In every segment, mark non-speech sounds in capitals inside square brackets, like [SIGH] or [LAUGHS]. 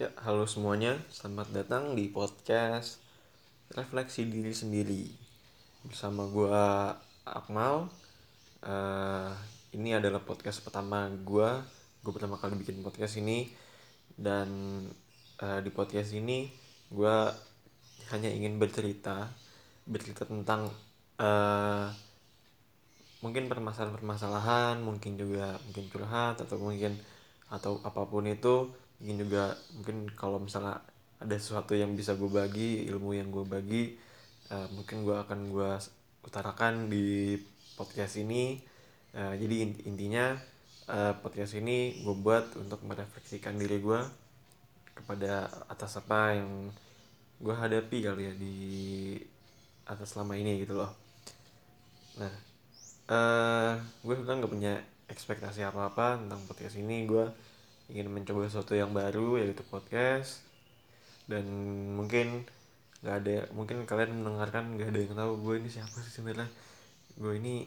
Ya, halo semuanya. Selamat datang di podcast Refleksi Diri Sendiri. Bersama gua Akmal. Uh, ini adalah podcast pertama gua. Gue pertama kali bikin podcast ini dan uh, di podcast ini gua hanya ingin bercerita, bercerita tentang uh, mungkin permasalahan-permasalahan, mungkin juga mungkin curhat atau mungkin atau apa pun itu mungkin juga mungkin kalau misalnya ada sesuatu yang bisa gue bagi ilmu yang gue bagi uh, mungkin gue akan gue utarakan di podcast ini. Uh, jadi intinya uh, podcast ini gue buat untuk merefleksikan diri gue kepada atas apa yang gue hadapi kali ya di atas selama ini gitu loh. Nah uh, gue kan nggak punya ekspektasi apa apa tentang podcast ini. Gue ingin mencoba sesuatu yang baru yaitu podcast. Dan mungkin nggak ada mungkin kalian mendengarkan nggak ada yang tahu gue ini siapa sih sebenarnya. Gue ini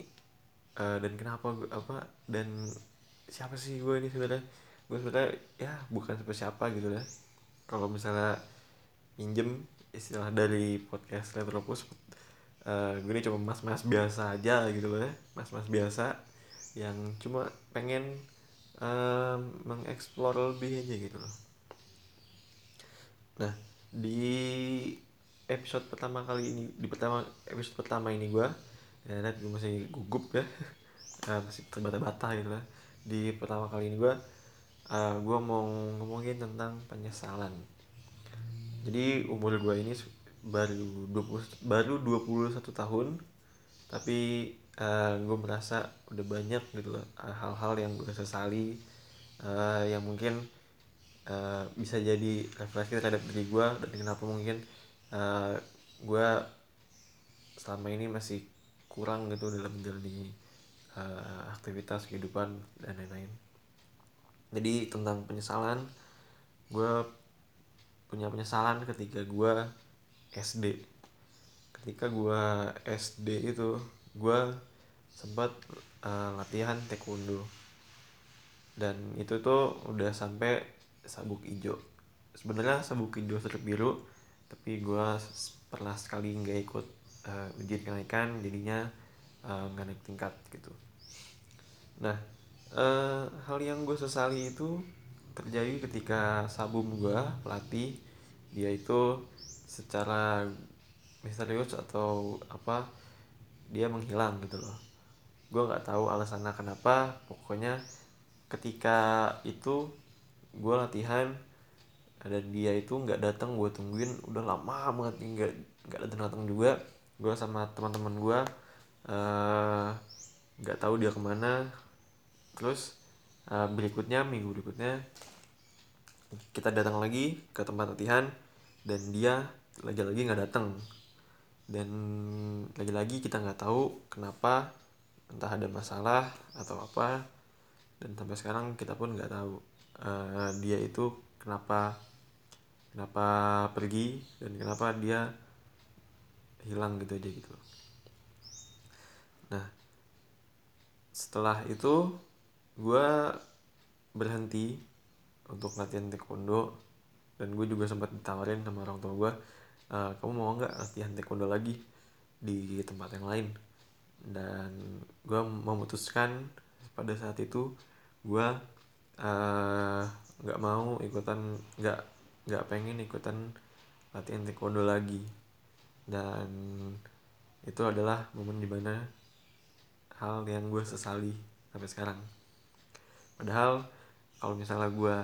uh, dan kenapa gue apa dan siapa sih gue ini sebenarnya? Gue sebenarnya ya bukan siapa siapa gitu lah. Kalau misalnya pinjem istilah dari podcast Retropus uh, gue ini cuma mas-mas biasa aja gitu loh ya. Mas-mas biasa yang cuma pengen mengeksplor lebih aja gitu loh. Nah di episode pertama kali ini di pertama episode pertama ini gue ya net gue masih gugup ya. Uh, [LAUGHS] masih terbata-bata gitu lah. Di pertama kali ini gue uh, gue mau ngomongin tentang penyesalan. Jadi umur gue ini baru 20 baru 21 tahun tapi uh, eh, gue merasa udah banyak gitu loh hal-hal yang gue sesali uh, yang mungkin uh, bisa jadi refleksi terhadap diri gue dan kenapa mungkin uh, gue selama ini masih kurang gitu dalam menjalani uh, aktivitas kehidupan dan lain-lain. Jadi tentang penyesalan gue punya penyesalan ketika gue SD ketika gue SD itu gue sempat uh, latihan taekwondo. Dan itu tuh udah sampai sabuk hijau sebenarnya sabuk hijau serta biru tapi gue pernah sekali nggak ikut uh, ujian kenaikan jadinya uh, naik tingkat gitu. Nah uh, hal yang gue sesali itu terjadi ketika sabum gue pelatih dia itu secara misterius atau apa dia menghilang gitu loh. Gue nggak tahu alasannya kenapa pokoknya ketika itu gue latihan dan dia itu nggak datang gue tungguin udah lama banget nggak nggak datang datang juga. Gue sama teman-teman gue uh, nggak tahu dia ke mana. Terus uh, berikutnya minggu berikutnya kita datang lagi ke tempat latihan dan dia lagi-lagi nggak datang dan lagi-lagi kita nggak tahu kenapa entah ada masalah atau apa. Dan sampai sekarang kita pun nggak tahu uh, dia itu kenapa kenapa pergi dan kenapa dia hilang gitu aja gitu. Nah setelah itu gue berhenti untuk latihan taekwondo dan gue juga sempat ditawarin sama orang tua gue uh, kamu mau nggak latihan taekwondo lagi di tempat yang lain? Dan gue memutuskan pada saat itu gue uh, nggak mau ikutan nggak nggak pengen ikutan latihan taekwondo lagi. Dan itu adalah momen di mana hal yang gue sesali sampai sekarang. Padahal kalau misalnya gue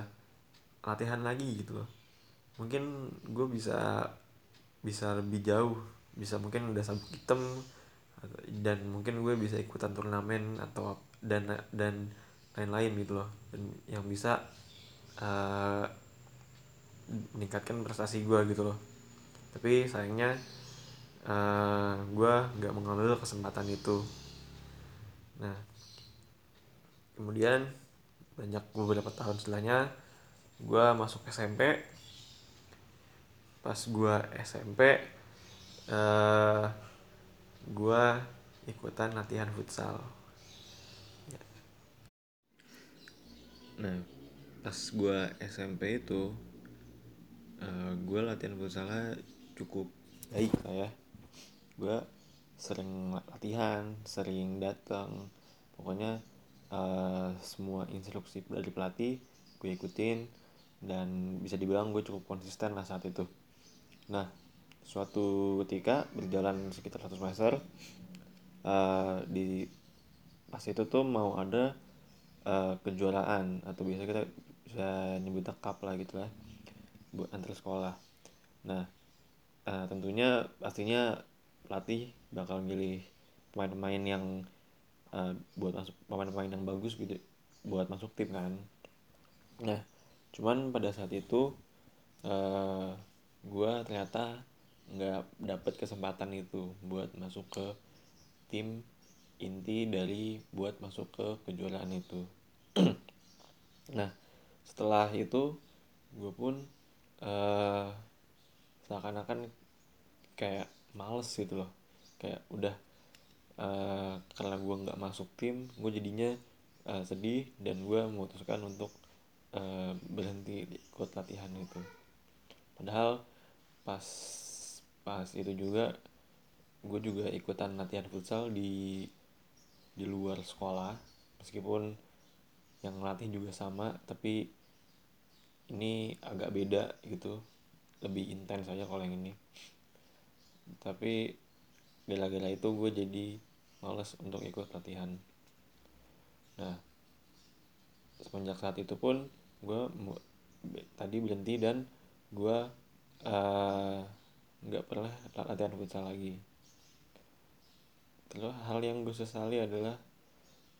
latihan lagi gitu loh mungkin gue bisa bisa lebih jauh bisa mungkin udah sabuk hitam dan mungkin gue bisa ikutan turnamen atau dan dan lain-lain gitu loh. Dan yang bisa uh, meningkatkan prestasi gue gitu loh. Tapi sayangnya uh, gue nggak mengambil kesempatan itu. Nah kemudian banyak beberapa tahun setelahnya gue masuk SMP pas gue SMP uh, eh, gue ikutan latihan futsal. Nah pas gue SMP itu uh, gue latihan futsalnya cukup baik lah ya. Gue sering latihan sering datang pokoknya uh, semua instruksi dari pelatih gue ikutin dan bisa dibilang gue cukup konsisten lah saat itu nah suatu ketika berjalan sekitar 100 meter uh, di pas itu tuh mau ada uh, kejuaraan atau biasa kita bisa nyebutnya cup lah gitu lah buat antar sekolah. Nah uh, tentunya pastinya pelatih bakal milih pemain-pemain yang uh, buat masuk pemain-pemain yang bagus gitu buat masuk tim kan. Nah cuman pada saat itu uh, gue ternyata nggak dapet kesempatan itu buat masuk ke tim inti dari buat masuk ke kejuaraan itu. [CLEARS THROAT] Nah setelah itu gue pun uh, seakan-akan kayak males gitu loh. Kayak udah uh, karena gue nggak masuk tim gue jadinya uh, sedih dan gue memutuskan untuk uh, berhenti ikut latihan itu. Padahal pas pas itu juga gue juga ikutan latihan futsal di di luar sekolah. Meskipun yang ngelatih juga sama tapi ini agak beda gitu. Lebih intens aja kalau yang ini. Tapi gara-gara itu gue jadi males untuk ikut latihan. Nah semenjak saat itu pun gue tadi berhenti dan gue uh, nggak pernah latihan futsal lagi. Terus hal yang gue sesali adalah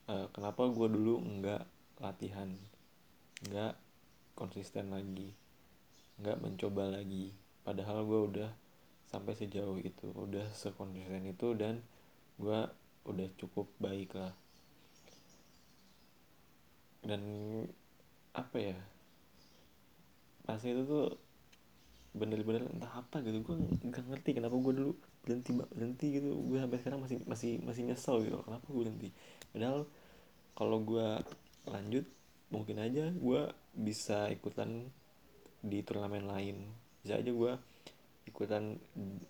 uh, kenapa gue dulu nggak latihan nggak konsisten lagi nggak mencoba lagi. Padahal gue udah sampai sejauh itu udah sekonsisten itu dan gue udah cukup baik lah. Dan apa ya pas itu tuh bener-bener entah apa gitu. Gue nggak ngerti kenapa gue dulu berhenti berhenti gitu. Gue sampai sekarang masih masih masih nyesel gitu. Kenapa gue berhenti? Padahal kalau gue lanjut mungkin aja gue bisa ikutan di turnamen lain. Bisa aja gue ikutan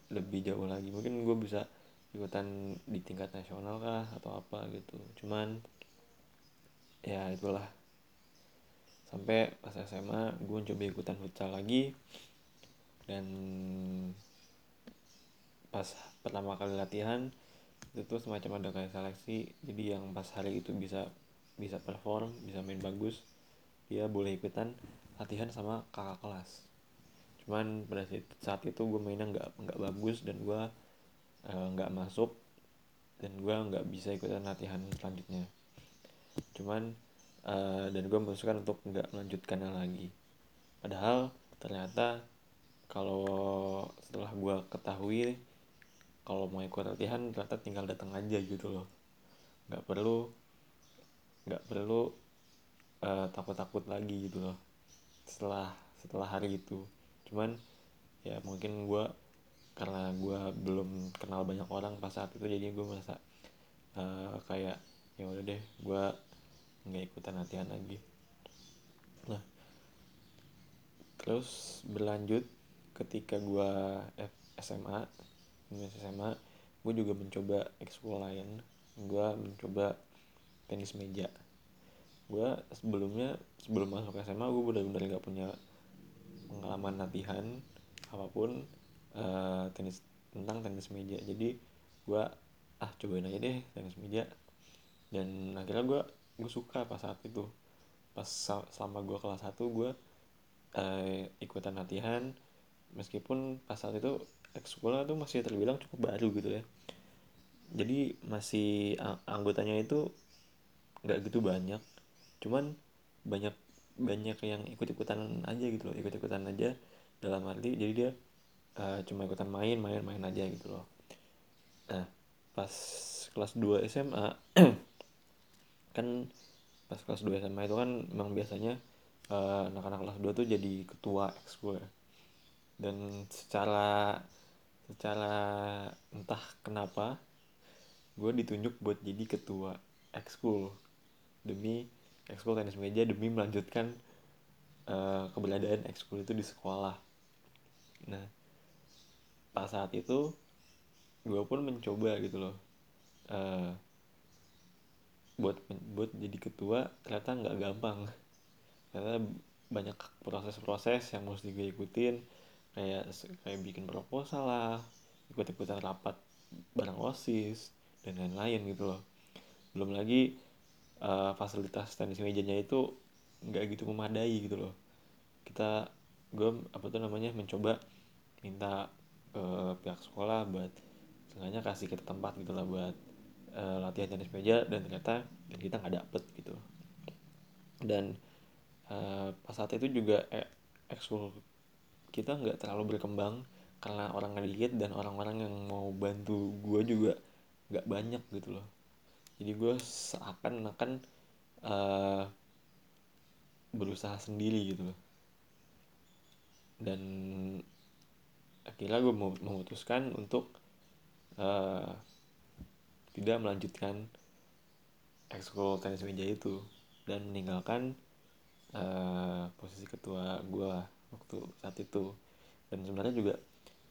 lebih jauh lagi. Mungkin gue bisa ikutan di tingkat nasional kah atau apa gitu. Cuman ya itulah. Sampai pas SMA gue coba ikutan futsal lagi dan pas pertama kali latihan itu tuh semacam ada kayak seleksi. Jadi yang pas hari itu bisa bisa perform bisa main bagus dia boleh ikutan latihan sama kakak kelas. Cuman pada saat itu gue mainnya nggak nggak bagus dan gue uh, nggak masuk dan gue nggak bisa ikutan latihan selanjutnya. Cuman uh, dan gue memutuskan untuk nggak melanjutkannya lagi. Padahal ternyata kalau setelah gue ketahui kalau mau ikut latihan ternyata tinggal datang aja gitu loh. Nggak perlu nggak perlu uh, takut-takut lagi gitu loh. Setelah setelah hari itu. Cuman ya mungkin gue karena gue belum kenal banyak orang pas saat itu jadi gue merasa uh, kayak ya udah deh gue nggak ikutan latihan lagi. Nah terus berlanjut ketika gue SMA SMA gue juga mencoba ekskul lain. Gue mencoba tenis meja. Gue sebelumnya sebelum masuk SMA gue benar-benar gak punya pengalaman latihan apa pun uh, tenis tentang tenis meja. Jadi gue ah cobain aja deh tenis meja. Dan akhirnya gue gue suka pas saat itu. Pas selama gue kelas 1 gue uh, ikutan latihan meskipun pas saat itu sekolah tuh masih terbilang cukup baru gitu ya. Jadi masih anggotanya itu nggak gitu banyak. Cuman banyak banyak yang ikut-ikutan aja gitu loh ikut-ikutan aja. Dalam arti jadi dia uh, cuma ikutan main main main aja gitu loh. Nah pas kelas 2 SMA [CLEARS THROAT] kan pas kelas 2 SMA itu kan memang biasanya uh, anak-anak kelas 2 tuh jadi ketua ekskul ya dan secara secara entah kenapa gue ditunjuk buat jadi ketua ekskul. Demi ekskul tenis meja demi melanjutkan uh, keberadaan ekskul itu di sekolah. Nah pas saat itu gue pun mencoba gitu loh uh, buat buat jadi ketua ternyata nggak gampang. Karena banyak proses-proses yang mesti gue ikutin kayak kayak bikin proposal lah ikut-ikutan rapat bareng osis dan lain-lain gitu loh. Belum lagi uh, fasilitas tenis mejanya itu nggak gitu memadai gitu loh. Kita gue apa tuh namanya mencoba minta ke pihak sekolah buat sengaja kasih kita tempat gitu lah buat uh, latihan tenis meja dan ternyata kita nggak dapet gitu. Dan uh, pas saat itu juga ekskul kita nggak terlalu berkembang karena orang dikit dan orang-orang yang mau bantu gue juga nggak banyak gitu loh. Jadi gue seakan-akan uh, berusaha sendiri gitu loh. Dan akhirnya gue memutuskan untuk uh, tidak melanjutkan ekskul tenis meja itu dan meninggalkan uh, posisi ketua gue waktu saat itu. Dan sebenarnya juga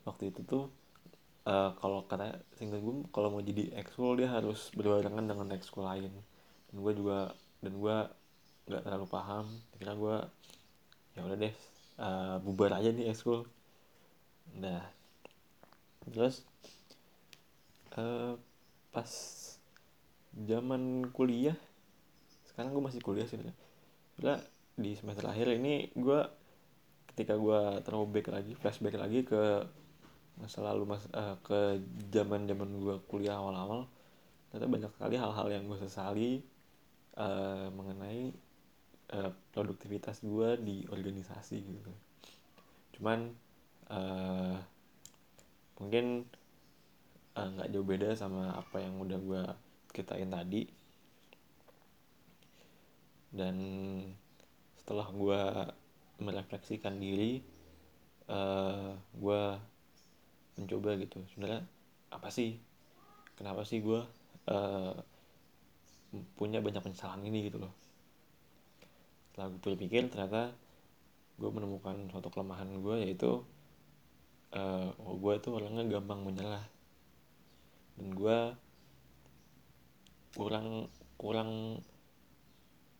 waktu itu tuh uh, kalau kata single gue kalau mau jadi ekskul dia harus berbarengan dengan ekskul lain. Dan gue juga dan gue nggak terlalu paham. Kira gue ya udah deh uh, bubar aja nih ekskul nah terus uh, pas zaman kuliah sekarang gue masih kuliah sih Bila di semester akhir ini gue ketika gue throwback lagi flashback lagi ke masa lalu mas uh, ke zaman zaman gue kuliah awal-awal ternyata banyak sekali hal-hal yang gue sesali uh, mengenai uh, produktivitas gue di organisasi gitu. Cuman uh, mungkin nggak uh, jauh beda sama apa yang udah gue ceritain tadi. Dan setelah gue merefleksikan diri uh, gue mencoba gitu. Sebenarnya apa sih? Kenapa sih gue uh, punya banyak penyesalan ini gitu loh. Setelah gue berpikir ternyata gue menemukan suatu kelemahan gue yaitu uh, oh gue tuh orangnya gampang menyerah. Dan gue kurang kurang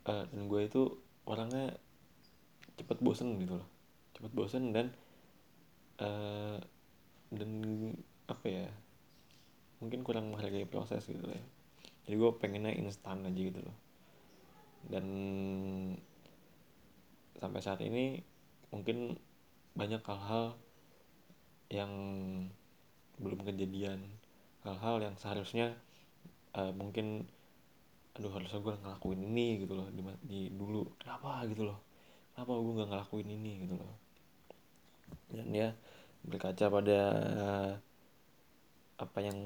uh, dan gue itu orangnya cepet bosen gitu loh. Cepet bosen dan uh, dan apa ya mungkin kurang menghargai proses gitu ya. Jadi gue pengennya instan aja gitu loh. Dan sampai saat ini mungkin banyak hal-hal yang belum kejadian. Hal-hal yang seharusnya uh, mungkin aduh harusnya gue ngelakuin ini gitu loh di, di dulu. Kenapa? Gitu loh kenapa gue nggak ngelakuin ini? Gitu loh. Dan ya berkaca pada apa yang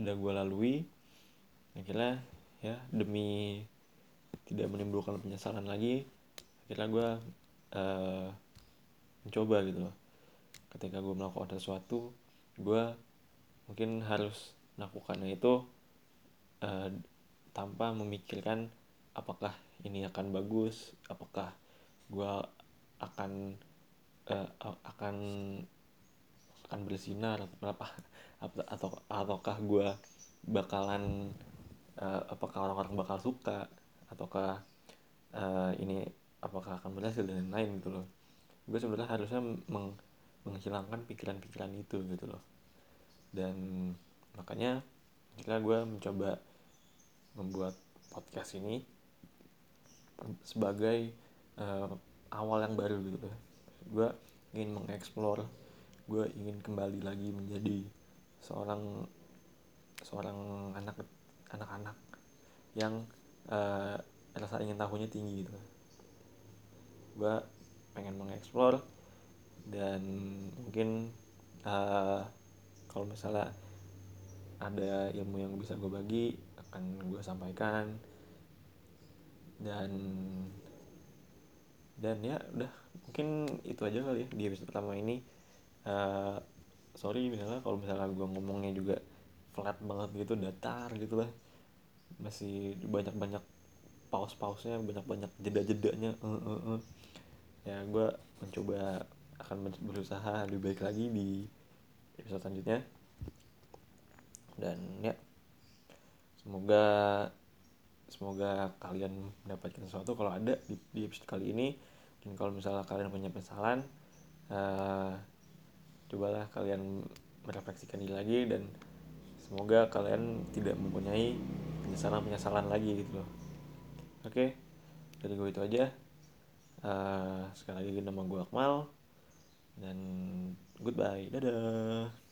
udah gue lalui. Akhirnya ya demi tidak menimbulkan penyesalan lagi akhirnya gue uh, mencoba gitu loh. Ketika gue melakukan sesuatu gue mungkin harus melakukannya itu uh, tanpa memikirkan apakah ini akan bagus? Apakah gue akan uh, akan akan bersinar? Atau apa atau ataukah gue bakalan uh, apakah orang-orang bakal suka? Ataukah uh, ini apakah akan berhasil dan lain-lain gitu loh. Gue sebenarnya harusnya meng, menghilangkan pikiran-pikiran itu gitu loh. Dan makanya kita gue mencoba membuat podcast ini sebagai uh, awal yang baru gitu. Gue ingin mengeksplor gue ingin kembali lagi menjadi seorang seorang anak anak-anak yang uh, rasa ingin tahunya tinggi gitu. Gue pengen mengeksplor dan mungkin uh, kalau misalnya ada ilmu yang bisa gue bagi akan gue sampaikan dan dan ya udah. Mungkin itu aja kali ya di episode pertama ini. Uh, sorry misalnya kalau misalnya gue ngomongnya juga flat banget gitu datar gitu lah. Masih banyak banyak paus pausnya banyak banyak jeda jedanya uh, uh, uh. ya gue mencoba akan berusaha lebih baik lagi di episode selanjutnya. Dan ya semoga semoga kalian mendapatkan sesuatu. Kalau ada di, di episode kali ini dan kalau misalnya kalian punya penyesalan uh, cobalah kalian merefleksikan diri lagi dan semoga kalian tidak mempunyai penyesalan-penyesalan lagi gitu loh. Oke? Okay? dari gue itu aja. Uh, sekali lagi nama gue Akmal. Dan goodbye. Dadah